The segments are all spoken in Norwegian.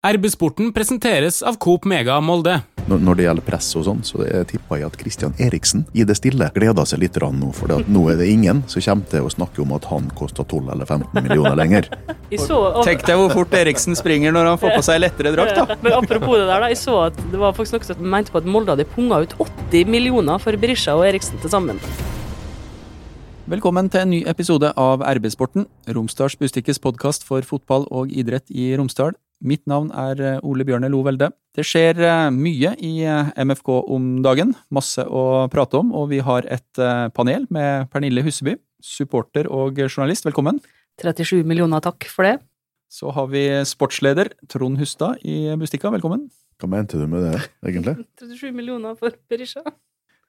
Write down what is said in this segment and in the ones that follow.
RB-sporten presenteres av Coop Mega Molde. Når, når det gjelder press og sånn, så tipper jeg at Christian Eriksen i det stille gleder seg litt nå. For nå er det ingen som kommer til å snakke om at han koster 12 eller 15 millioner lenger. Så, Tenk deg hvor fort Eriksen springer når han får på seg lettere drakt, da. Men apropos det der, da. Jeg så at det var faktisk noen som mente på at Molde hadde punga ut 80 millioner for Berisha og Eriksen til sammen. Velkommen til en ny episode av RB-sporten, Romsdals Bustikkes podkast for fotball og idrett i Romsdal. Mitt navn er eh, Ole Bjørne Lo Velde. Det skjer eh, mye i eh, MFK om dagen, masse å prate om, og vi har et panel med Pernille Husseby, supporter og journalist. Velkommen. 37 millioner, takk for det. Så har vi sportsleder Trond Hustad i Bustikka, velkommen. Hva mente du med det, egentlig? 37 millioner for Berisha.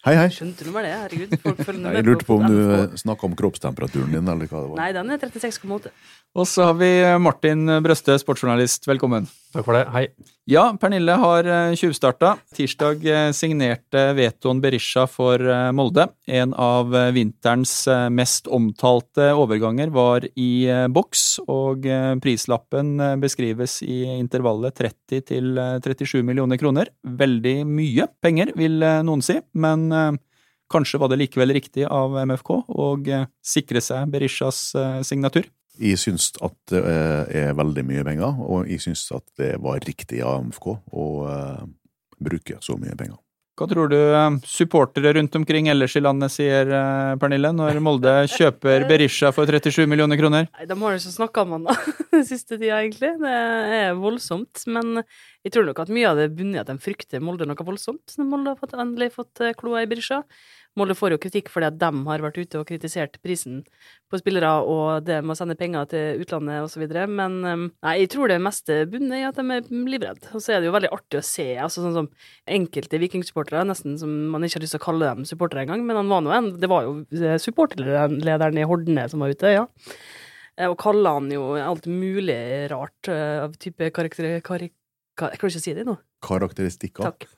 Hei, hei. Skjønte du meg det? Herregud. Folk følger med Jeg lurte på om du snakka om kroppstemperaturen din, eller hva det var. Nei, den er 36,8. Og så har vi Martin Brøste, sportsjournalist. Velkommen. Takk for det. Hei. Ja, Pernille har eh, tjuvstarta. Tirsdag eh, signerte Veton Berisha for eh, Molde. En av eh, vinterens eh, mest omtalte overganger var i eh, boks, og eh, prislappen eh, beskrives i intervallet 30 til eh, 37 millioner kroner. Veldig mye penger, vil eh, noen si, men eh, kanskje var det likevel riktig av MFK å eh, sikre seg Berishas eh, signatur. Jeg syns at det er veldig mye penger, og jeg syns at det var riktig av MFK å uh, bruke så mye penger. Hva tror du eh, supportere rundt omkring ellers i landet sier, eh, Pernille, når Molde kjøper Berisha for 37 millioner kroner? Nei, De har jo ikke snakka om han da, den siste tida, egentlig. Det er voldsomt. Men jeg tror nok at mye av det bunner i at de frykter Molde noe voldsomt. Når Molde har fått, endelig fått eh, kloa i Berisha. Molde får jo kritikk fordi at de har vært ute og kritisert prisen på spillere og det med å sende penger til utlandet osv. Men um, nei, jeg tror det meste bunner i at de er livredde. Og så er det jo veldig artig å se altså sånn som enkelte vikingsupportere, nesten som man ikke har lyst til å kalle dem supportere engang, men han var nå en Det var jo eh, supporterlederen i Hordene som var ute, ja. Eh, Og kaller han jo alt mulig rart eh, av type karakter... Karik, ka- jeg klarer ikke å si det nå. Karakteristikker. Takk.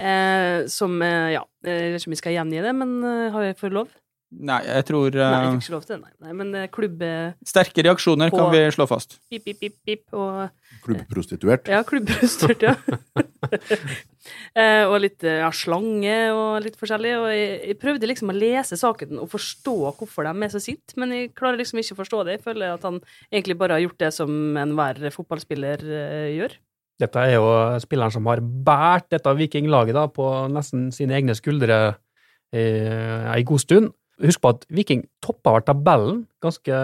Eh, som eh, Ja, jeg vet ikke om vi skal gjengi det, men eh, har jeg fått lov? Nei, jeg tror Nei, jeg eh, fikk ikke lov til det, nei. nei men eh, klubb eh, Sterke reaksjoner På- kan vi slå fast. pip, pip, pip, pip og Klubbprostituert. Ja, klubbprostituert, ja. eh, og litt eh, ja, slange og litt forskjellig. Og jeg, jeg prøvde liksom å lese saken og forstå hvorfor de er så sinte, men jeg klarer liksom ikke å forstå det. Jeg føler at han egentlig bare har gjort det som enhver fotballspiller eh, gjør. Dette er jo spilleren som har båret dette vikinglaget da, på nesten sine egne skuldre eh, ei god stund. Husk på at Viking toppa vel tabellen ganske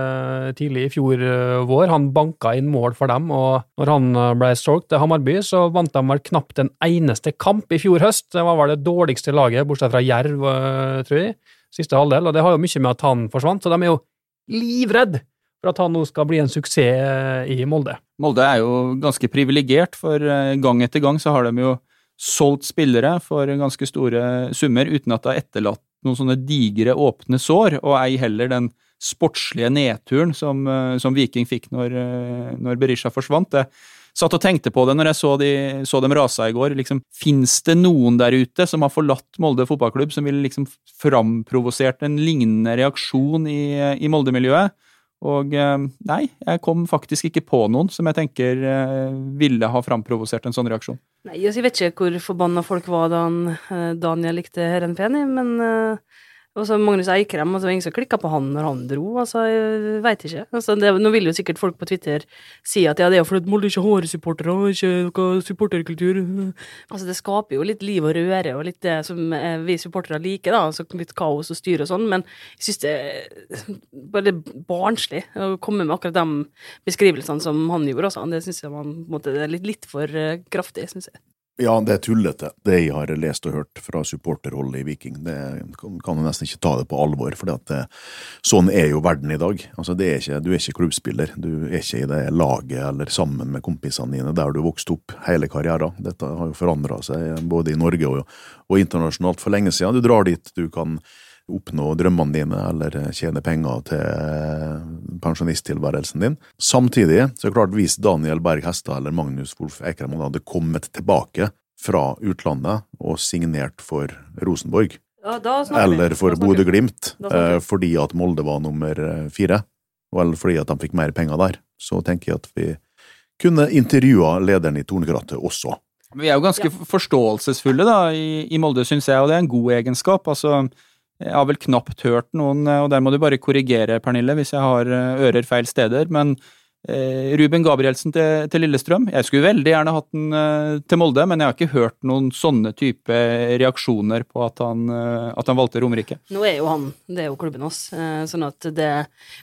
tidlig i fjor eh, vår. Han banka inn mål for dem, og når han eh, ble solgt til Hamarby, så vant de vel knapt en eneste kamp i fjor høst. Det var vel det dårligste laget, bortsett fra Jerv, eh, tror jeg, siste halvdel, og det har jo mye med at han forsvant, så de er jo livredd for at han nå skal bli en suksess eh, i Molde. Molde er jo ganske privilegert, for eh, gang etter gang så har de jo solgt spillere for ganske store summer uten at det har etterlatt noen sånne digre, åpne sår, og ei heller den sportslige nedturen som, eh, som Viking fikk når, når Berisha forsvant. Jeg satt og tenkte på det når jeg så, de, så dem rasa i går. Liksom, Fins det noen der ute som har forlatt Molde fotballklubb, som ville liksom framprovosert en lignende reaksjon i, i Molde-miljøet? Og eh, nei, jeg kom faktisk ikke på noen som jeg tenker eh, ville ha framprovosert en sånn reaksjon. Nei, jeg vet ikke hvor forbanna folk var da eh, Daniel likte Herren Feni, men eh, også Magnus Eikrem, altså, så var ingen som klikka på han når han dro, altså, jeg veit ikke. Altså, det, nå vil jo sikkert folk på Twitter si at ja, det er jo fordi Molde ikke har supportere, ikke noe supporterkultur. Altså, det skaper jo litt liv og røre, og litt det som eh, vi supportere liker, da, altså litt kaos og styr og sånn, men jeg syns det er bare barnslig å komme med akkurat de beskrivelsene som han gjorde, altså. Det syns jeg man, på en måte, det er litt, litt for eh, kraftig, syns jeg. Ja, det er tullete, det jeg har lest og hørt fra supporterholdet i Viking. Det kan jo nesten ikke ta det på alvor, for sånn er jo verden i dag. Altså, er ikke, du er ikke klubbspiller, du er ikke i det laget eller sammen med kompisene dine der du vokste opp hele karrieren. Dette har jo forandra seg både i Norge og, og internasjonalt for lenge siden. Du drar dit du kan oppnå drømmene dine eller tjene penger til pensjonisttilværelsen din. Samtidig så er det klart hvis Daniel Berg Hestad eller Magnus Wolff Eikrem hadde kommet tilbake fra utlandet og signert for Rosenborg, Ja, eller for. Bodø-Glimt, eh, fordi at Molde var nummer eh, fire, eller fordi at de fikk mer penger der, så tenker jeg at vi kunne intervjua lederen i Tornekrattet også. Vi er jo ganske forståelsesfulle da, i, i Molde, syns jeg, og det er en god egenskap. Altså, jeg har vel knapt hørt noen, og der må du bare korrigere, Pernille, hvis jeg har eh, ører feil steder, men eh, Ruben Gabrielsen til, til, Lillestrøm Jeg skulle veldig gjerne hatt den eh, til Molde, men jeg har ikke hørt noen sånne type reaksjoner på at han, eh, at han valgte Romerike. Nå er jo han Det er jo klubben oss, eh, sånn at det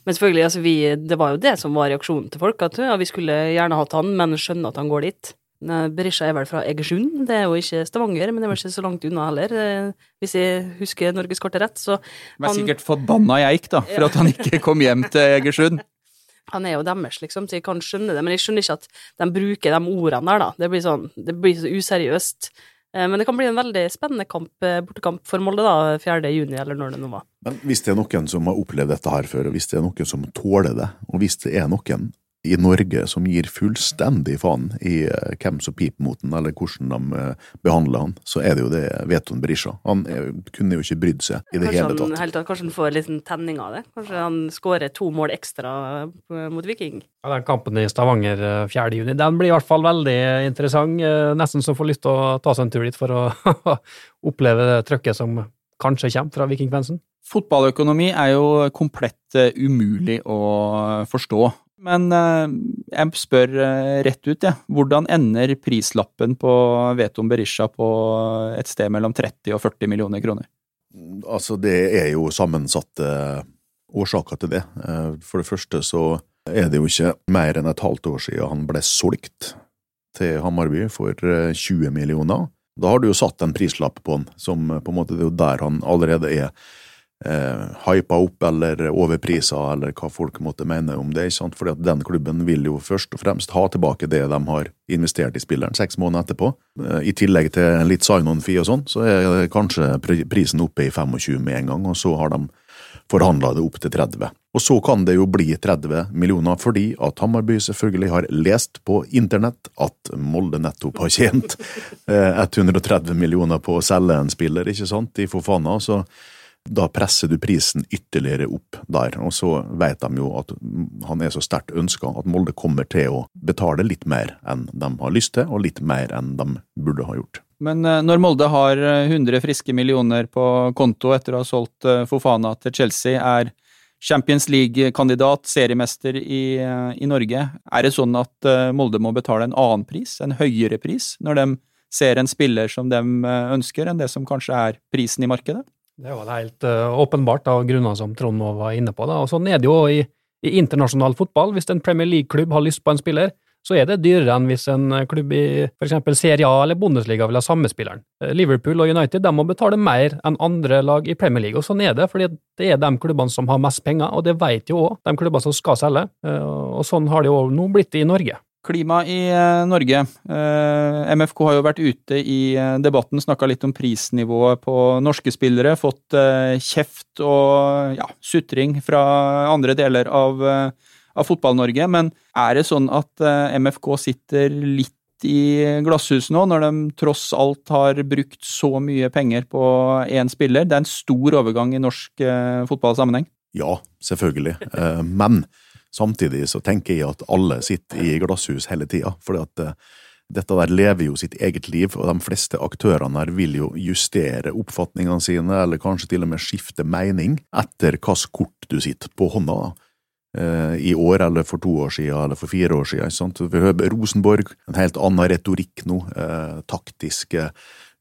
Men selvfølgelig, altså vi Det var jo det som var reaksjonen til folk, at ja, vi skulle gjerne hatt han, men skjønner at han går dit. Berisha er vel fra Egersund, det er jo ikke Stavanger, men det er vel ikke så langt unna heller, eh, hvis jeg husker norgeskartet rett. Så han er sikkert forbanna geik, da, for at han ikke kom hjem til Egersund. Han er jo deres, liksom, så jeg kan skjønne det, men jeg skjønner ikke at de bruker de ordene der, da. Det blir sånn, det blir så useriøst. Eh, men det kan bli en veldig spennende kamp, eh, bortekamp for Molde, da, 4. juni, eller når det nå var. Men hvis det er noen som har opplevd dette her før, og hvis det er noen som tåler det, og hvis det er noen i Norge som gir fullstendig faen i uh, hvem som piper mot den, eller hvordan de uh, behandler han, så er det jo det Veton Berisha. Han er, kunne jo ikke brydd seg i det hele tatt. Han, tatt. kanskje han får litt tenning av det? Kanskje han skårer to mål ekstra eh, mot Viking? Ja, den Kampen i Stavanger 4. juni den blir i hvert fall veldig interessant. Nesten så får lyst til å ta seg en tur dit for å oppleve det trøkket som kanskje kommer fra vikingfansen. Fotballøkonomi er jo komplett umulig å forstå. Men eh, jeg spør eh, rett ut, jeg. Ja. Hvordan ender prislappen på Veton Berisha på et sted mellom 30 og 40 millioner kroner? Altså, det er jo sammensatte årsaker til det. Eh, for det første så er det jo ikke mer enn et halvt år siden han ble solgt til Hammarby for 20 millioner. Da har du jo satt en prislapp på han, som på en måte det er jo der han allerede er eh, hypa opp eller overprisa, eller hva folk måtte mene om det. ikke sant? Fordi at den klubben vil jo først og fremst ha tilbake det de har investert i spilleren seks måneder etterpå. Eh, I tillegg til litt sign-on-fee og sånn, så er kanskje prisen oppe i 25 med en gang, og så har de forhandla det opp til 30. Og så kan det jo bli 30 millioner, fordi at Hammarby selvfølgelig har lest på internett at Molde nettopp har tjent 130 eh, millioner på å selge en spiller, ikke sant, i Fofana. så da presser du prisen ytterligere opp der, og så vet de jo at han er så sterkt ønska at Molde kommer til å betale litt mer enn de har lyst til, og litt mer enn de burde ha gjort. Men eh, når Molde har 100 friske millioner på konto etter å ha solgt eh, Fofana til Chelsea, er Champions League-kandidat, seriemester i, eh, i, Norge, er det sånn at Molde må betale en annen pris, en høyere pris, når de ser en spiller som de ønsker, enn det som kanskje er prisen i markedet? Det er vel helt uh, åpenbart av grunner som Trond nå var inne på. Da. Og Sånn er det jo i, i internasjonal fotball. Hvis en Premier League-klubb har lyst på en spiller, så er det dyrere enn hvis en klubb i f.eks. Serie A eller Bundesliga vil ha samme spilleren. Eh, Liverpool og United de må betale mer enn andre lag i Premier League, og sånn er det, fordi det er de klubbene som har mest penger, og det vet jo òg de klubbene som skal selge. Eh, og sånn har det jo nå blitt i Norge. Klima i eh, Norge. Eh, MFK har jo vært ute i eh, debatten, snakka litt om prisnivået på norske spillere. Fått kjeft og ja, sutring fra andre deler av, av Fotball-Norge. Men er det sånn at MFK sitter litt i glasshus nå, når de tross alt har brukt så mye penger på én spiller? Det er en stor overgang i norsk fotballsammenheng? Ja, selvfølgelig. Men Samtidig så tenker jeg at alle sitter i glasshus hele tida, fordi at uh, dette der lever jo sitt eget liv, og de fleste aktørene her vil jo justere oppfatningene sine, eller kanskje til og med skifte mening, etter hvilket kort du sitter på hånda. Uh, I år, eller for to år siden, eller for fire år siden. Sant? Vi hører Rosenborg, en helt annen retorikk nå. Uh, taktiske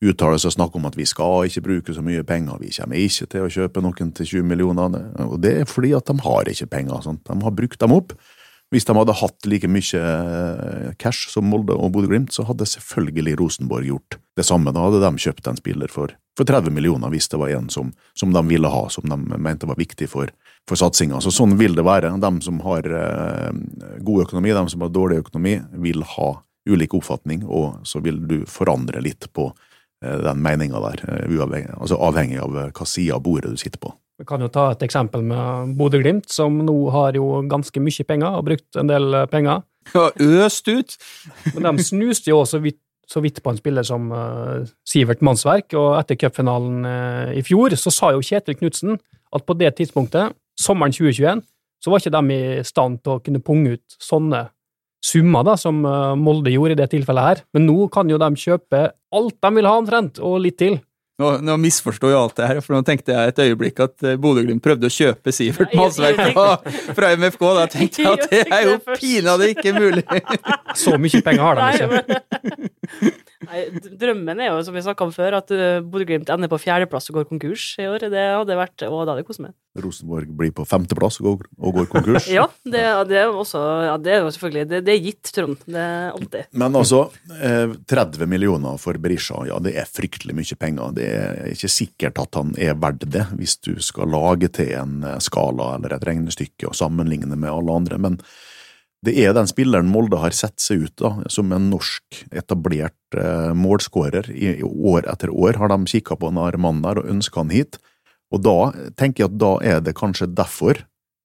uttaler seg og snakker om at vi skal ikke bruke så mye penger, vi kommer ikke til å kjøpe noen til 20 millioner. Og det er fordi at de har ikke penger. Sant? De har brukt dem opp. Hvis de hadde hatt like mye eh, cash som Molde og Bodø-Glimt, så hadde selvfølgelig Rosenborg gjort det samme. Da hadde de kjøpt en spiller for, for 30 millioner, hvis det var en som, som, de ville ha, som de mente var viktig for, for satsinga. Så sånn vil det være. De som har eh, god økonomi, de som har dårlig økonomi, vil ha ulik oppfatning, og så vil du forandre litt på den meninga der, eh, uavhengig, altså avhengig av eh, hva side av bordet du sitter på. Vi kan jo ta et eksempel med Bodø-Glimt, som nå har jo ganske mye penger, og brukt en del penger. Ja, øst ut! Men de snuste jo vidt, så vidt på en spiller som uh, Sivert Mannsverk, og etter cupfinalen uh, i fjor så sa jo Kjetil Knutsen at på det tidspunktet, sommeren 2021, så var ikke de i stand til å kunne punge ut sånne summer da, som eh, Molde gjorde i det tilfellet her. Men nå kan jo de kjøpe alt de vil ha omtrent, og litt til. Nå, nå misforsto jeg alt det her, for nå tenkte jeg et øyeblikk at eh, Bodø-Glimt prøvde å kjøpe Sivert Malsverk fra, fra MFK. Da tenkte jeg at det er jo pinadø ikke mulig. Så mye penger har de ikke. Nei, drømmen er jo, som vi snakka om før, at uh, Bodø-Glimt ender på fjerdeplass og går konkurs i år. Det hadde vært Og da hadde jeg kost meg. Rosenborg blir på femteplass og går, og går konkurs. Ja, det, det er også Ja, det er jo selvfølgelig Det, det er gitt, Trond. Det er alltid. Men altså, eh, 30 millioner for Berisha, ja det er fryktelig mye penger. Det er ikke sikkert at han er verdt det, hvis du skal lage til en eh, skala eller et regnestykke og sammenligne med alle andre. Men det er den spilleren Molde har sett seg ut da, som en norsk etablert eh, målskårer. I, år etter år har de kikka på en mannen der og ønska han hit. Og da tenker jeg at da er det kanskje derfor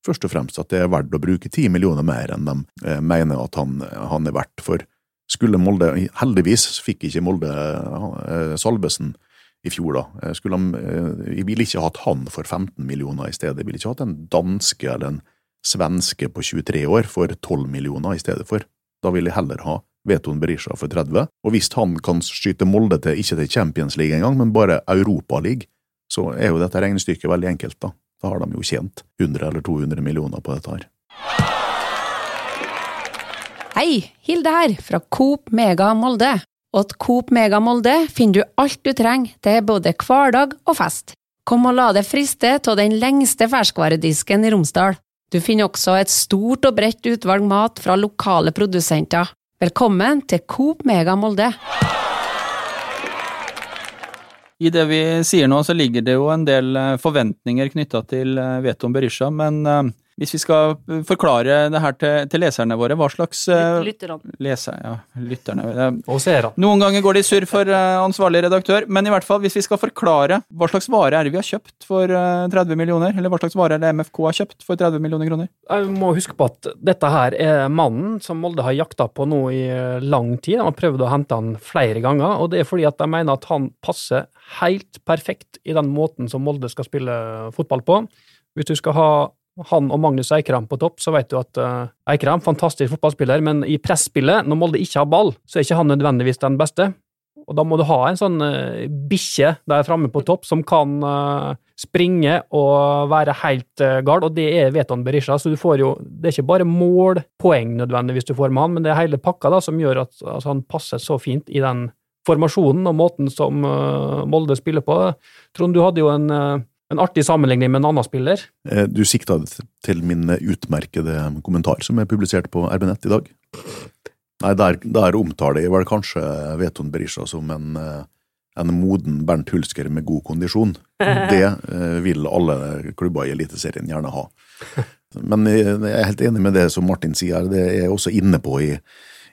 først og fremst at det er verdt å bruke ti millioner mer enn de eh, mener at han, han er verdt. For skulle Molde Heldigvis fikk ikke Molde eh, Salvesen i fjor, da. Eh, Skulle de, eh, vi ville ikke hatt han for 15 millioner i stedet. Vi ville ikke hatt en danske eller en svenske på 23 år for 12 millioner i stedet for. Da ville jeg heller ha Veton Berisha for 30. Og hvis han kan skyte Molde til, ikke til Champions League engang, men bare Europaliga, så er jo dette regnestykket veldig enkelt, da. Da har de jo tjent 100 eller 200 millioner på dette her. Hei, Hilde her, fra Coop Mega Molde. Og at Coop Mega Molde finner du alt du trenger til både hverdag og fest. Kom og la deg friste av den lengste ferskvaredisken i Romsdal. Du finner også et stort og bredt utvalg mat fra lokale produsenter. Velkommen til Coop Mega Molde. I det vi sier nå, så ligger det jo en del eh, forventninger knytta til eh, Veton Berisha, men eh, hvis vi skal eh, forklare det her til, til leserne våre, hva slags eh, Lytterne. Leser, ja, lytterne eh, Og seerne. Noen ganger går det i surr for eh, ansvarlig redaktør, men i hvert fall, hvis vi skal forklare hva slags vare er det vi har kjøpt for eh, 30 millioner, eller hva slags vare er det MFK har kjøpt for 30 millioner kroner? Jeg må huske på at dette her er mannen som Molde har jakta på nå i eh, lang tid. De har prøvd å hente han flere ganger, og det er fordi at de mener at han passer helt perfekt i den måten som Molde skal spille fotball på. Hvis du skal ha han og Magnus Eikram på topp, så vet du at uh, Eikram, fantastisk fotballspiller, men i presspillet, når Molde ikke har ball, så er ikke han nødvendigvis den beste. Og da må du ha en sånn uh, bikkje der framme på topp som kan uh, springe og være helt uh, gal, og det er Veton Berisha. Så du får jo Det er ikke bare målpoeng nødvendigvis du får med han, men det er hele pakka da som gjør at altså, han passer så fint i den formasjonen og måten som uh, Molde spiller på. Trond, du hadde jo en, en artig sammenligning med en annen spiller. Eh, Du sikta til min utmerkede kommentar som er publisert på RB-nett i dag. Nei, der, der omtaler jeg vel kanskje Veton Berisha som en, eh, en moden Bernt Hulsker med god kondisjon. Det eh, vil alle klubber i Eliteserien gjerne ha. Men jeg er helt enig med det som Martin sier, det er jeg også inne på i,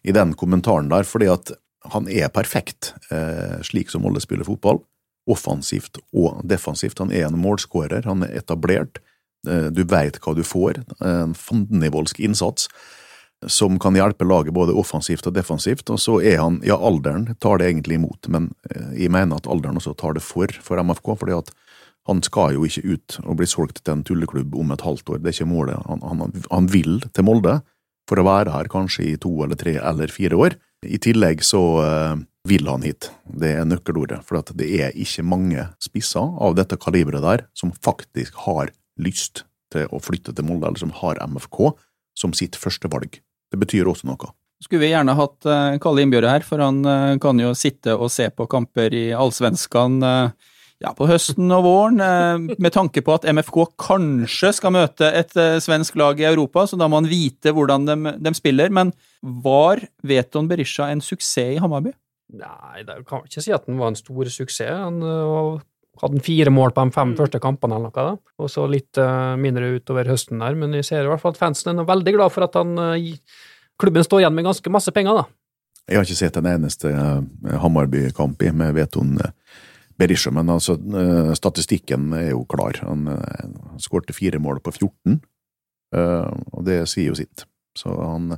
i den kommentaren der, fordi at han er perfekt eh, slik som Molde spiller fotball. Offensivt og defensivt. Han er en målskårer, han er etablert. Eh, Du veit hva du får. En fandenivoldsk innsats som kan hjelpe laget både offensivt og defensivt. Og så er han Ja, alderen tar det egentlig imot, men eh, jeg mener at alderen også tar det for for MFK. fordi at han skal jo ikke ut og bli solgt til en tulleklubb om et halvt år. Det er ikke målet. Han, han, han vil til Molde for å være her kanskje i to eller tre eller fire år. I tillegg så eh, vil han hit. Det er nøkkelordet. For det er ikke mange spisser av dette kaliberet der som faktisk har lyst til å flytte til Molde, eller som har MFK som sitt førstevalg. Det betyr også noe. Skulle vi gjerne hatt uh, Kalle Innbjørg her, for han eh, kan jo sitte og se på kamper i Allsvenskan ja, på høsten og våren, eh, med tanke på at MFK kanskje skal møte et eh, svensk lag i Europa, så da må han vite hvordan de, de spiller. Men var Veton Berisha en suksess i Hammarby? Nei, det kan ikke si at den var en stor suksess. Han øh, hadde fire mål på de fem Mm. første kampene, eller noe, da. og så litt mindre utover høsten der. Men jeg ser i hvert fall at fansen er veldig glad for at han, klubben står igjen med ganske masse penger. da. Jeg har ikke sett en eneste eh, Hammarby-kamp med Veton eh, Berisha, men altså, eh, statistikken er jo klar. Han uh, skårte fire mål på 14, eh, og det sier jo sitt. Så han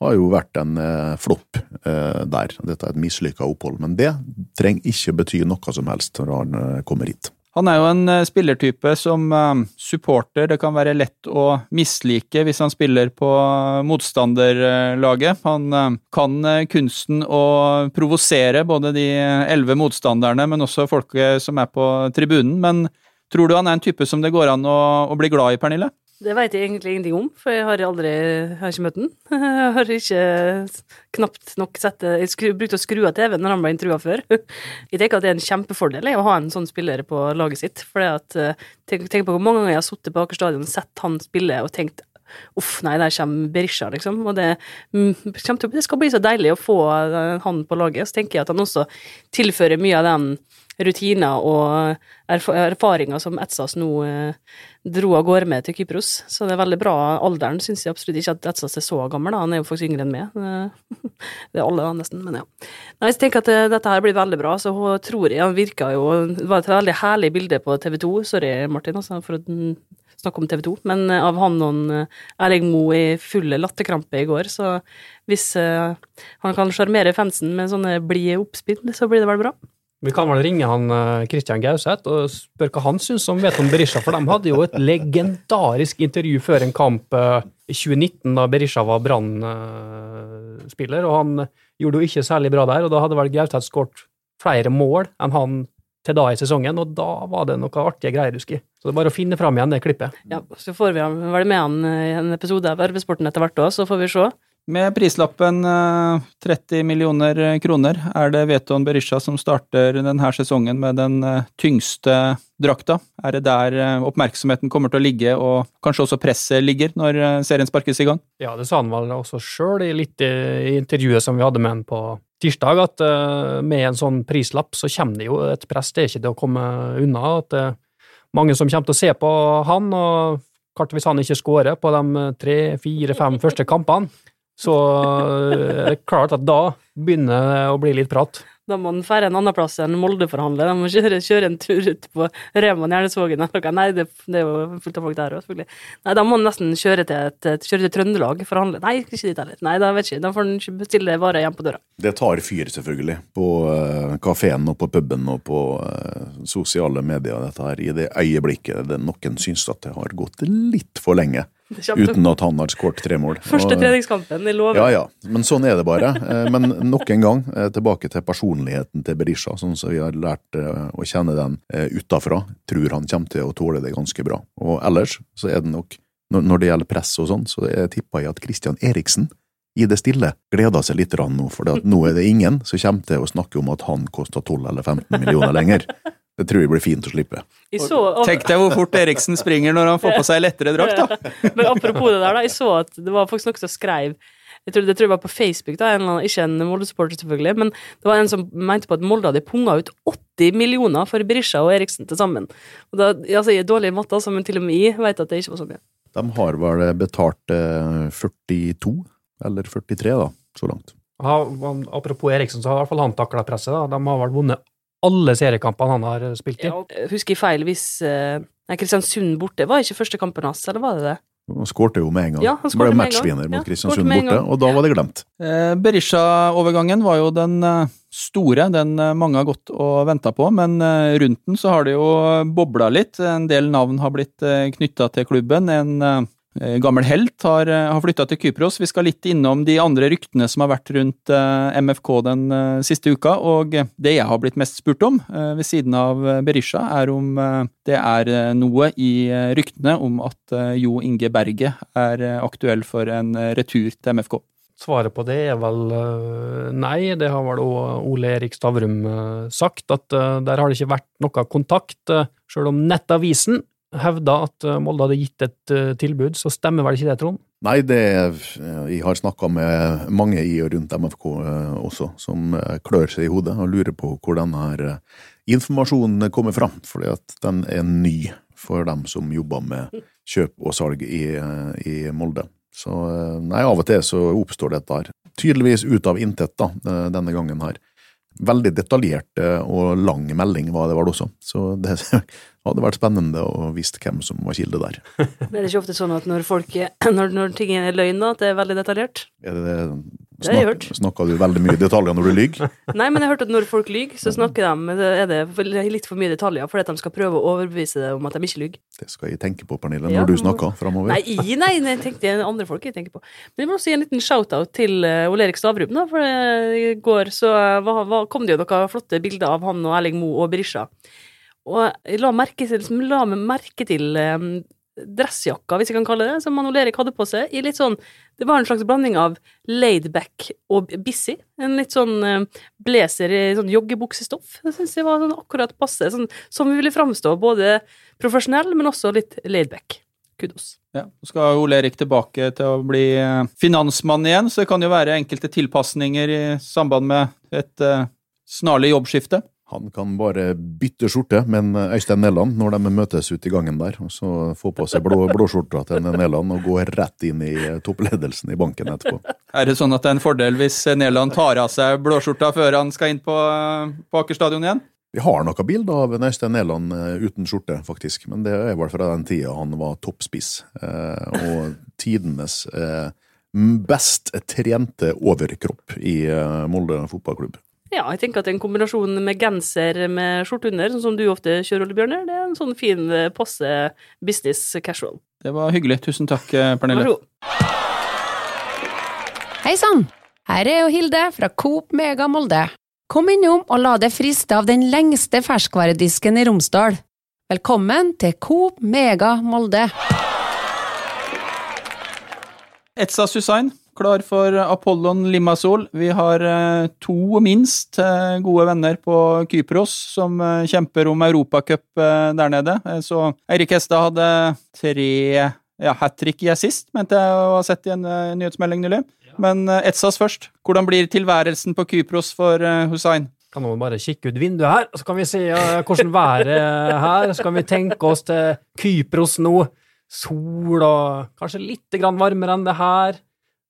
har jo vært en eh, flopp eh, der. Dette er et mislykka opphold, men det trenger ikke bety noe som helst når han eh, kommer hit. Han er jo en eh, spillertype som eh, supporter det kan være lett å mislike hvis han spiller på eh, motstanderlaget. Han kan kunsten å provosere både de elleve motstanderne, men også folket som er på tribunen. Men tror du han er en type som det går an å, å bli glad i, Pernille? Det vet jeg egentlig ingenting om, for jeg har aldri jeg har ikke møtt den. Jeg har ikke knapt nok sett det Jeg brukte å skru av TV-en når han ble intervjua før. Jeg tenker at det er en kjempefordel å ha en sånn spiller på laget sitt. For tenk, tenk på hvor mange ganger jeg har sittet på Aker stadion og sett han spille og tenkt Uff, nei, der kommer Berisha, liksom. Og det, mm, det skal bli så deilig å få eh, han på laget. Så tenker jeg at han også tilfører mye av den rutiner og erfaringer som Etsas nå eh, dro av gårde med til Kypros. Så det er veldig bra. Alderen syns jeg absolutt ikke at Etsas er så gammel, da. han er jo faktisk yngre enn meg. Det er alle, da, nesten, men ja. Nei, jeg tenker at eh, dette her blir veldig bra. Så hun tror jeg han virka jo Det var et veldig herlig bilde på TV 2. Sorry, Martin, altså, for å snakke om TV 2, men eh, av han og Erling Moe i full latterkrampe i går, så hvis han kan sjarmere fansen med sånne blide oppspill, så blir det vel bra. Vi kan vel ringe han Kristian Christian Gauseth og spørre hva han syns om vet om Berisha, for de hadde jo et legendarisk intervju før en kamp eh, i 2019, da Berisha var Brann-spiller, og han gjorde jo ikke særlig bra der, og da hadde vel Gauseth skåret flere mål enn han til da i sesongen, og da var det noe artige greier, husker jeg. Så det er bare å finne fram igjen det klippet. Ja, så får vi vel med han i en episode av Arbeidssporten etter hvert òg, så får vi se. Med prislappen eh, 30 millioner kroner er det Veton Berisha som starter denne sesongen med den eh, tyngste drakta. Er det der eh, oppmerksomheten kommer til å ligge, og kanskje også presset ligger, når eh, serien sparkes i gang? Ja, det sa han vel også sjøl litt i, intervjuet som vi hadde med han på tirsdag, at eh, med en sånn prislapp så kommer det jo et press. Det er ikke det å komme unna. at det er mange som kommer til å se på han, og klart hvis han ikke skårer på de tre, fire, fem første kampene, så det er det klart at da begynner det å bli litt prat. Da må han dra en annen plass enn Molde-forhandler. De må kjøre, kjøre en tur ut på Reman Jernesvågen eller noe. Nei, det, det er jo fullt av folk der òg, selvfølgelig. Nei, da må han nesten kjøre til, et, kjøre til Trøndelag for å handle. Nei, ikke dit heller. Nei, da vet ikke. Da får han ikke bestille varer hjemme på døra. Det tar fyr, selvfølgelig, på uh, kafeen og på puben og på eh, sosiale medier, dette her, i det øyeblikket det noen syns at det har gått litt for lenge uten at han har skåret tre mål. Første treningskampen, det lover. Ja, ja, men sånn er det bare. Eh, Men nok en gang, eh, tilbake til personligheten til Berisha, sånn som vi har lært eh, å kjenne den utafra. Tror han kommer til å tåle det ganske bra. Og ellers så er det nok, når det gjelder press og sånn, så tipper jeg at Christian Eriksen i det stille gleder seg litt nå, for nå er det ingen som kommer til å snakke om at han koster 12 eller 15 millioner lenger. Det tror jeg blir fint å slippe. Så, og, Tenk deg hvor fort Eriksen springer når han får på seg lettere drakt, da! Men apropos det der, da. Jeg så at det var faktisk noen som skrev jeg tror, det tror jeg var på Facebook, da, en eller annen, ikke en Molde-supporter selvfølgelig, men det var en som mente på at Molde hadde punga ut 80 millioner for Berisha og Eriksen til sammen. Og da, altså, Jeg er dårlig i matte, altså, men til og med jeg vet at det ikke var så mye. De har vel betalt eh, 42, eller 43 da, så langt. Ha, apropos Eriksen, så har i hvert fall han takla presset. da. De har vel vunnet alle seriekampene han har spilt i. Ja, husker jeg feil hvis eh, Nei, Kristiansund borte var ikke første kampen hans, eller var det det? Han skårte jo med en gang. Ja, han Ble matchvinner mot ja, Kristiansund borte, og da var det glemt. Eh, Berisha-overgangen var jo den eh, store, den eh, mange har gått og venta på, men eh, rundt den så har det jo bobla litt. En del navn har blitt knytta til klubben. En eh, gammel helt har, eh, har flytta til Kypros. Vi skal litt innom de andre ryktene som har vært rundt eh, MFK den eh, siste uka, og eh, det jeg har blitt mest spurt om, eh, ved siden av eh, Berisha, er om eh, det er eh, noe i eh, ryktene om at eh, Jo Inge Berge er eh, aktuell for en eh, retur til MFK. Svaret på det er vel nei. Det har vel Ole Erik Stavrum sagt, at der har det ikke vært noe kontakt. Sjøl om Nettavisen hevda at øh, Molde hadde gitt et øh, tilbud, så stemmer vel ikke det, Trond? Nei, det Jeg har snakka med mange i og rundt MFK eh, også, som eh, klør seg i hodet og lurer på hvor denne eh, informasjonen kommer fram, fordi at den er ny for dem som jobber med kjøp og salg i, eh, i Molde. Så eh, nei, av og til så oppstår dette her. Tydeligvis ut av intet, da, eh, denne gangen her. Veldig detaljert eh, og lang melding var det vel også, så det hadde vært spennende å vise hvem som var kilde der. Men er det ikke ofte sånn at når folk når, når ting er løgn, at det er veldig detaljert. Er det Det har jeg hørt. Snakker du veldig mye detaljer når du lyver? Nei, men jeg har hørt at når folk lyver, så snakker de er det litt for mye detaljer, fordi at de skal prøve å overbevise deg om at de ikke lyver. Det skal jeg tenke på, Pernille, Ja, når du snakker framover. Nei, nei, nei, jeg tenkte jeg andre folk jeg tenker på. Men jeg må også gi en liten shout-out til uh, Ole Erik Stavrum, da, for eh, i går så eh, var, var, kom det jo noen flotte bilder av han og Erling Moe og Berisha. Og la merke til, la merke til eh, dressjakka, hvis jeg kan kalle det, som Manuel Erik hadde på seg, i litt sånn Det var en slags blanding av laidback og busy. En litt sånn eh, blazer i sånn joggebuksestoff. Det syns jeg var sånn akkurat passe. Sånn, som ville framstå både profesjonell, men også litt laidback. Kudos. Ja, så skal Ole Erik tilbake til å bli eh, finansmann igjen, så det kan jo være enkelte tilpasninger i samband med et eh, snarlig jobbskifte. Han kan bare bytte skjorte med Øystein Næland når de møtes ute i gangen der, og så få på seg blå, blåskjorta til Næland og gå rett inn i eh, toppledelsen i banken etterpå. Er det sånn at det er en fordel hvis Næland tar av seg blåskjorta før han skal inn på, eh, på Aker stadion igjen? Vi har noen bilder av Øystein Næland eh, uten skjorte, faktisk, men det er vel fra den tida han var toppspiss. Eh, og tidenes eh, best trente overkropp i eh, Molde fotballklubb. Ja, jeg tenker at en kombinasjon med genser med skjorte under, sånn som du ofte kjører, Ole Bjørner, det er en sånn fin, eh, passe business casual. Det var hyggelig. Tusen takk, eh, Vær Pernille. så god. Hei sann! Her er jo Hilde fra Coop Mega Molde. Kom innom og la deg friste av den lengste ferskvaredisken i Romsdal. Velkommen til Coop Mega Molde. Etsa Susain, klar for Apollon Limassol. Vi har eh, to minst eh, gode venner på Kypros som eh, kjemper om Europacup der nede. Så Eirik Hestad hadde tre ja, hat trick i assist, mente jeg å ha sett i en nyhetsmelding nylig. Men eh, Etsas først. Hvordan blir tilværelsen på Kypros for Hussein? Kan noen bare kikke ut vinduet her, så kan vi se hvordan været er her. Så kan vi tenke oss til Kypros nå. Sol og kanskje litt grann varmere enn det her.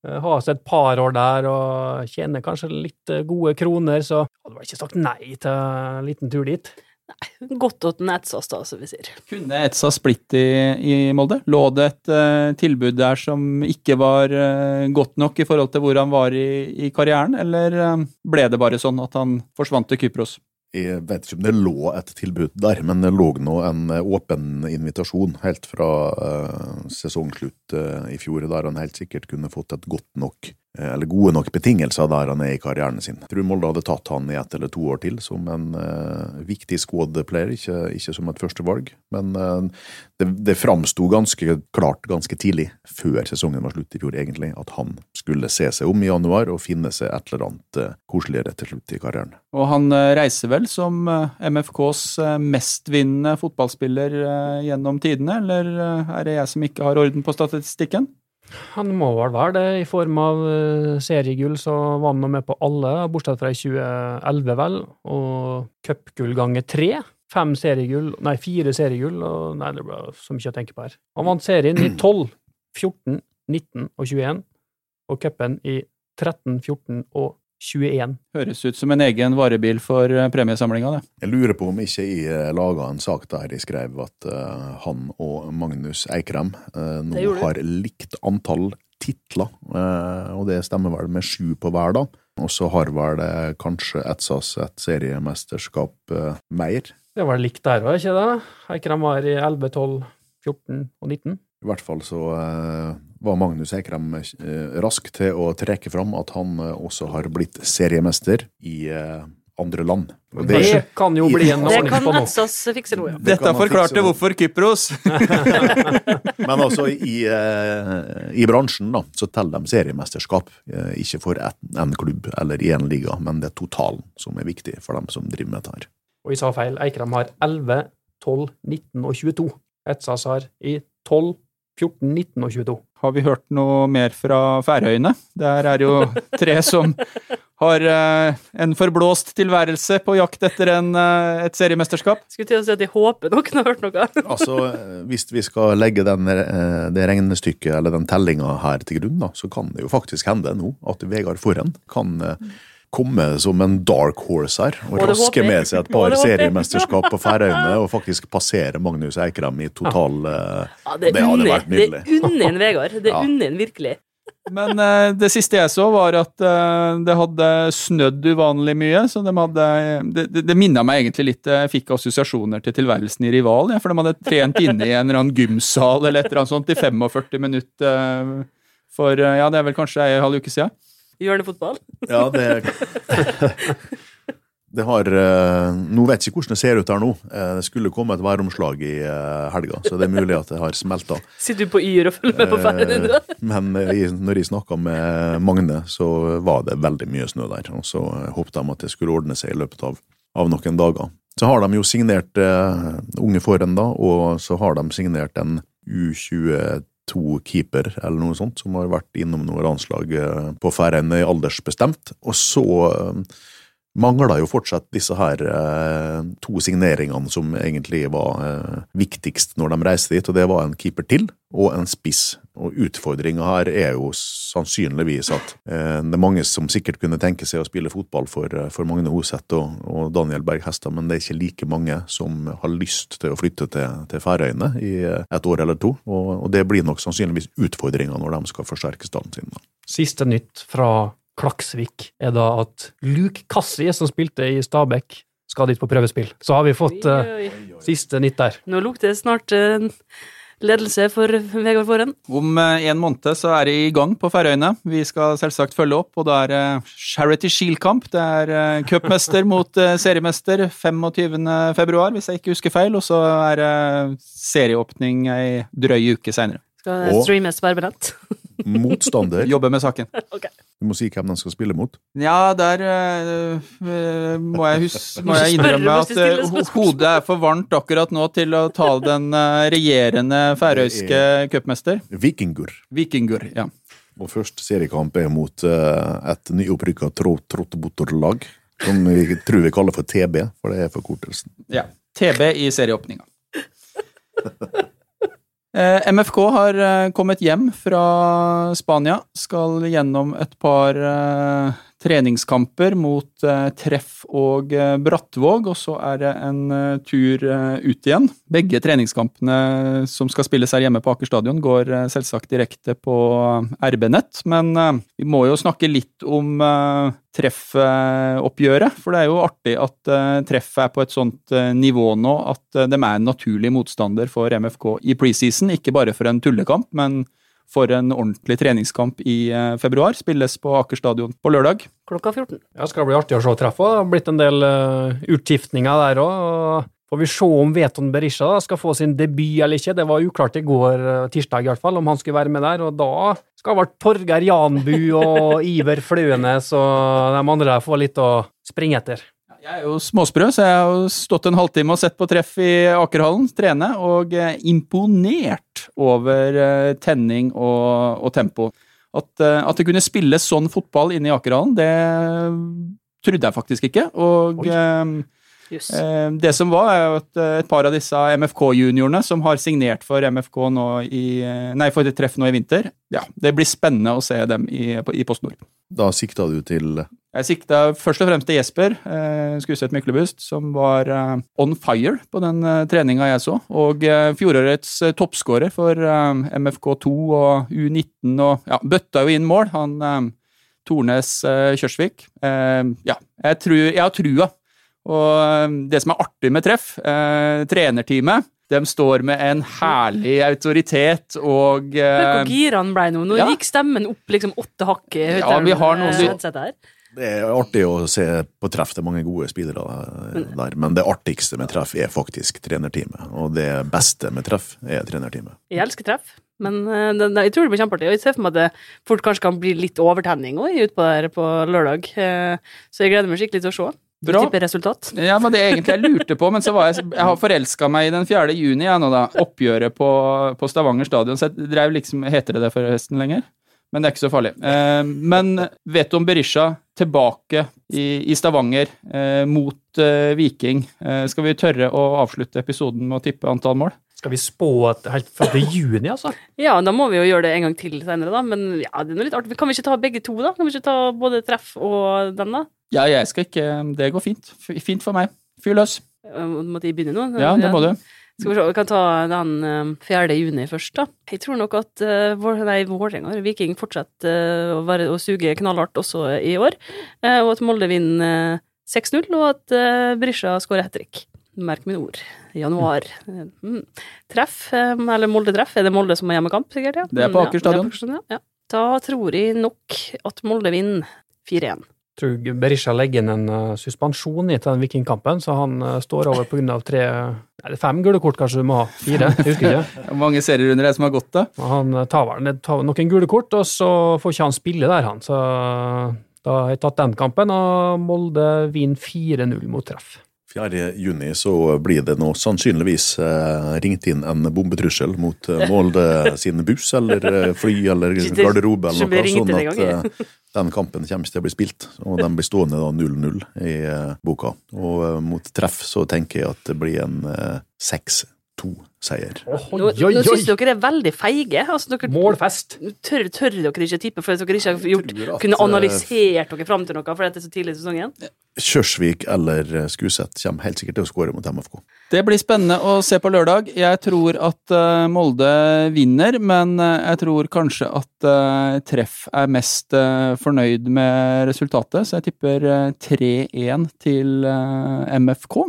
Eh, Ha seg et par år der og tjene kanskje litt eh, gode kroner, så hadde vel ikke sagt nei til en liten tur dit. Nei, Godt at den etsas, da, som vi sier. Kunne Etsas blitt i, i Molde? Lå det et uh, tilbud der som ikke var uh, godt nok i forhold til hvor han var i, i karrieren, eller uh, ble det bare sånn at han forsvant til Kypros? Jeg vet ikke om det lå et tilbud der, men det lå nå en eh, åpen invitasjon helt fra eh, sesongslutt eh, i fjor, der han helt sikkert kunne fått et godt nok, eller gode nok betingelser der han er i karrieren sin. Jeg tror Molde hadde tatt han i ett eller to år til som en uh, viktig squad-player, ikke, ikke som et førstevalg. Men uh, det, det framsto ganske klart ganske tidlig, før sesongen var slutt i fjor egentlig, at han skulle se seg om i januar og finne seg et eller annet uh, koseligere til slutt i karrieren. Og han eh, reiser vel som eh, MFKs eh, mestvinnende fotballspiller eh, gjennom tidene, eller eh, er det jeg som ikke har orden på statistikken? Han må vel være det, i form av eh, seriegull, så var han med på alle, bortsett fra i 2011, vel, og cupgull ganger tre. Fem seriegull, nei, fire seriegull, og nei, det ble så mye å tenke på her. Han vant serien i 12, 14, 19 og 21, og cupen i 13, 14 og 21. Høres ut som en egen varebil for eh, premiesamlinga, det. Jeg lurer på om ikke jeg laga en sak der jeg skrev at uh, han og Magnus Eikrem uh, nå har likt antall titler, uh, og det stemmer vel med sju på hver, da. Og så har vel det kanskje Etsas et seriemesterskap eh, mer. Det var likt der òg, ikke det? Eikrem var i 11, 12, 14 og 19. I hvert fall så eh, var Magnus Eikrem eh, rask til å trekke fram at han eh, også har blitt seriemester i eh, andre land. Og Det, det, kan jo bli en ordning på nå. ja. Dette forklarte hvorfor Kypros. Men altså, i, i bransjen da, så teller de seriemesterskap, ikke for én klubb eller én liga, men det er totalen som er viktig for dem som driver med dette her. Og jeg sa feil. Eikrem har 11, 12, 19 og 22. Etsas har i 12, 14, 19 og 22. Har vi hørt noe mer fra Færøyene? Der er jo tre som har eh, en forblåst tilværelse på jakt etter en, eh, et seriemesterskap. Skulle til å si at de håper noen har hørt noe. Altså, Hvis vi skal legge den, eh, det regnestykket eller den tellinga her til grunn, da, så kan det jo faktisk hende nå at Vegard Forhen kan komme som en dark horse her og raske med seg et par seriemesterskap på Færøyene og faktisk passere Magnus Eikrem i total eh, Ja, det Det hadde vært nydelig. det unner en Vegard. Det Ja. unner en virkelig. Men eh, det siste jeg så, var at eh, det hadde snødd uvanlig mye. Så de hadde Det, det, det minna meg egentlig litt Jeg fikk assosiasjoner til tilværelsen i Rival. Ja, for de hadde trent inne i en eller annen gymsal eller et eller annet sånt i 45 minutter eh, for eh, Ja, det er vel kanskje ei halv uke siden. Hjørnefotball. Ja, det Det har eh, Nå vet jeg ikke hvordan det ser ut her nå. Eh, Det skulle komme et væromslag i eh, helga, så det er mulig at det har smelta. Sitter du på Yr og følger med på ferden din? Men når jeg snakka med Magne, så var det veldig mye snø der. Og så håpet de at det skulle ordne seg i løpet av, av noen dager. Så har de jo signert unge da, og så har de signert en U22-keeper eller noe sånt, som har vært innom noen landslag eh, på Færøyene aldersbestemt. Og så mangler jo fortsatt disse her eh, to signeringene som egentlig var eh, viktigst når de reiste dit, og det var en keeper til og en spiss. Og utfordringa her er jo sannsynligvis at eh, det er mange som sikkert kunne tenke seg å spille fotball for, eh, for Magne Hoseth og, og Daniel Berg Hestad, men det er ikke like mange som har lyst til å flytte til, til Færøyene i eh, et år eller to, og, og det blir nok sannsynligvis utfordringa når de skal forsterke stallen sin. Siste nytt fra Klaksvik er da at Luke Kassi, som spilte i Stabæk, skal dit på prøvespill. Så har vi fått Oi, oi. siste nytt der. Nå lukter det snart uh, ledelse for Vegard Forhen. Om uh, en måned så er det i gang på Færøyene. Vi skal selvsagt følge opp, og da er det Charity Shield-kamp. Det er uh, cupmester mot seriemester 25. februar, hvis jeg ikke husker feil. Og så er det serieåpning ei drøy uke seinere. Skal streames på RB-nett? Motstander. Jobber med saken. Du må si hvem den skal spille mot. Ja, der øh, må jeg, huske, må jeg innrømme at øh, hodet er for varmt akkurat nå til å tale den øh, regjerende færøyske cupmester. Vikingur. Vikingur, ja. Og først seriekamp er mot et nyopprykka Trottebotterlag, som vi tror vi kaller for TB, for det er forkortelsen. ja. TB i serieåpninga. Eh, MFK har eh, kommet hjem fra Spania. Skal gjennom et par eh, treningskamper mot eh, Treff og eh, Brattvåg, og så er det en eh, tur ut igjen. Begge treningskampene som skal spilles her hjemme på Aker stadion, går selvsagt direkte på RB-nett, men vi må jo snakke litt om treffoppgjøret. For det er jo artig at Treff er på et sånt nivå nå at de er en naturlig motstander for MFK i preseason, ikke bare for en tullekamp, men for en ordentlig treningskamp i eh, februar. Spilles på Aker stadion på lørdag. Klokka 14. Ja, skal bli artig å se treff òg. Det har blitt en del uh, utskiftninger der òg. Får vi se om Veton Berisha da, skal få sin debut eller ikke. Det var uklart i går, eh, tirsdag i hvert fall, om han skulle være med der. Og da skal vel Torgeir Janbu og Iver Fløenes og de andre der få litt å springe etter. Jeg er jo småsprø, så jeg har jo stått en halvtime og sett på treff i Akerhallen, trene, og eh, over eh, tenning og, og tempo. At, eh, at det kunne spilles sånn fotball inne i Akerhallen, det trodde jeg faktisk ikke. Og Oi. eh, Det som var, er jo at et par av disse MFK-juniorene som har signert for MFK nå i Nei, for et treff nå i vinter, ja, det blir spennende å se dem i, på- i Post Nord. Da sikta du til Jeg sikta først og fremst til Jesper eh, Skuseth Myklebust, som var eh, on fire på den eh, treninga jeg så. Og eh, fjorårets eh, toppskårer for eh, MFK2 og U19 og ja, bøtta jo inn mål, han eh, Tornes eh, Kjørsvik. Eh, ja, jeg, tror, jeg har trua. Og det som er artig med treff, eh, trenerteamet, de står med en herlig autoritet og Hør hvor gira han ble nå. Nå ja. gikk stemmen opp liksom åtte hakk Ja, vi har noen-. Det er artig å se på treff. Det er mange gode spillere der, men det artigste med treff er faktisk trenerteamet. Og det beste med treff er trenerteamet. Jeg elsker treff, men eh, jeg tror det blir kjempeartig. Og jeg ser for meg at det fort kanskje kan bli litt overtenning òg utpå der på lørdag. Eh, Så jeg gleder meg skikkelig til å se. Bra. Type resultat. Ja, men det egentlig jeg lurte på, men så var jeg Jeg har forelska meg i den 4. juni, jeg nå, da. Oppgjøret på, på Stavanger stadion. Så jeg drev liksom Heter det det forresten lenger? Men det er ikke så farlig. Eh, men vet du om Berisha tilbake i, i Stavanger eh, mot eh, Viking? Eh, skal vi tørre å avslutte episoden med å tippe antall mål? Skal vi spå helt fram til juni, altså? Ja, da må vi jo gjøre det en gang til senere, da. Men ja, det er noe litt artig. Kan vi ikke ta begge to, da? Kan vi ikke ta både treff og den, da? Ja, jeg skal ikke Det går fint. Fint for meg. Fyr løs. Måtte jeg begynne nå? Ja, det må du. Skal vi se, vi kan ta den eh, 4. juni først, da. Jeg tror nok at uh, vår, nei, Vålerenga, Viking, fortsetter eh, å, være, å suge knallhardt også i år, eh, og at Molde vinner eh, 6-0, og at uh, Brisja skårer hat trick. Merk mine ord. Januar. Mm. Treff, eh, eller Molde-treff. Er det Molde som har hjemmekamp, sikkert? Ja. Det er på Mm, Aker det er stadion. på Aker ja. Da tror jeg nok at Molde vinner 4-1. Tror Berisha legger inn en uh, suspensjon i til den vikingkampen, så han uh, står over av tre Nei, det fem gule kort kanskje du må ha. Fire, jeg husker ikke. Mange serierunder er det som har gått, da? Han eh, tar vel tar noen gule kort, og så får ikke han spille der, han. Så da har jeg tatt den kampen, og Molde vinner 4-0 mot treff. 4. juni så blir det nå sannsynligvis eh, ringt inn en bombetrussel mot eh, Molde sin buss eller eh, fly eller garderobe eller noe, sånn at eh, den kampen kommer til å bli spilt. Og den blir stående da 0-0 i eh, boka. Og eh, mot treff så tenker jeg at det blir en eh, 6-2-seier. Nå, nå syns dere er veldig feige. Altså, dere Målfest! tør, tør dere ikke tippe fordi dere ikke har gjort, at, kunne eh, analysert dere fram til noe fordi det er så tidlig i sesongen? Kjørsvik eller eh, Skuset kommer helt sikkert til å skåre mot MFK. Det blir spennende å se på lørdag. Jeg tror at eh, Molde vinner, men jeg tror kanskje at Treff er mest fornøyd med resultatet, så jeg tipper eh, 3-1 til MFK.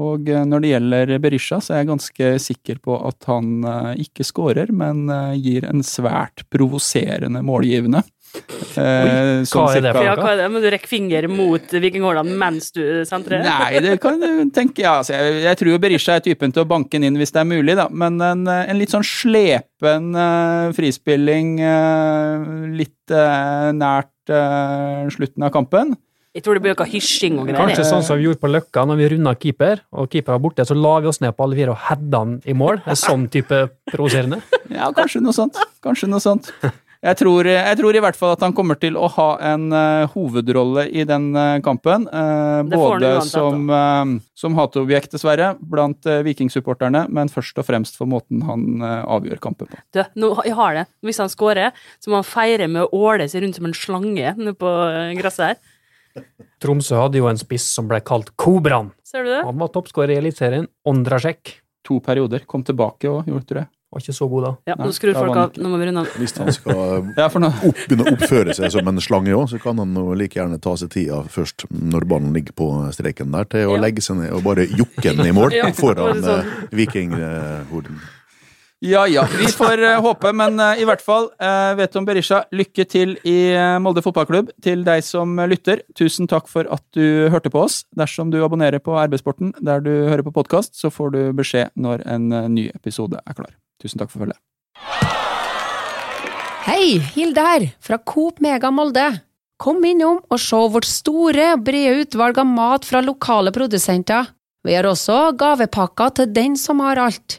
Og eh, når det gjelder Berisha, så er jeg ganske sikker på at han eh, ikke skårer, men eh, gir en svært provoserende målgivende. Eh, sånn hva er det for Ja, er det? Men du rekker finger mot vikinghålene mens du sentrer? Nei, det kan du tenke ja, altså, jeg, jeg tror jo Berisha er typen til å banke den inn hvis det er mulig, da. Men en, en litt sånn slepen uh, frispilling uh, litt uh, nært slutten av kampen. Jeg tror det blir noe hysjing og greier. Kanskje sånn som vi gjorde på Løkka når vi runda keeper, og keeper var borte, så la vi oss ned på alle fire og heada han i mål. Er sånn type provoserende. Ja, kanskje noe sånt. Kanskje noe sånt. Jeg tror, jeg tror i hvert fall at han kommer til å ha en uh, hovedrolle i den uh, kampen. eh, han både uansett, som, uh, som hateobjekt, dessverre, blant uh, vikingsupporterne, men først og fremst for måten han avgjør kampen på. Du, nå, jeg har det. Hvis han scorer, så må han feire med å åle seg rundt som en slange nede på gresset her. Tromsø hadde jo en spiss som ble kalt Kobraen. Ser du det? Han var toppskårer i Eliteserien. Ondrasjek. To perioder. Kom tilbake og gjorde det. Var ikke så god da. Ja, Nei, nå skrur folk av. Nå må vi runde av. Hvis han skal Ja, for opp, begynne å oppføre seg som en slange òg, så kan han jo like gjerne ta seg tida først når ballen ligger på streken der, til å Ja. legge seg ned og bare jukke den i mål Ja, foran sånn. eh, vikinghorden. Ja ja, vi får eh, håpe, men eh, i hvert fall, uh, vet du om Berisha, lykke til i eh, Molde fotballklubb. Til deg som eh, lytter, tusen takk for at du hørte på oss. Dersom du abonnerer på RB-sporten der du hører på podkast, så får du beskjed når en eh, ny episode er klar. Tusen takk for følget. Hei, Hilde her, fra Coop Mega Molde. Kom innom og se vårt store, brede utvalg av mat fra lokale produsenter. Vi har også gavepakker til den som har alt.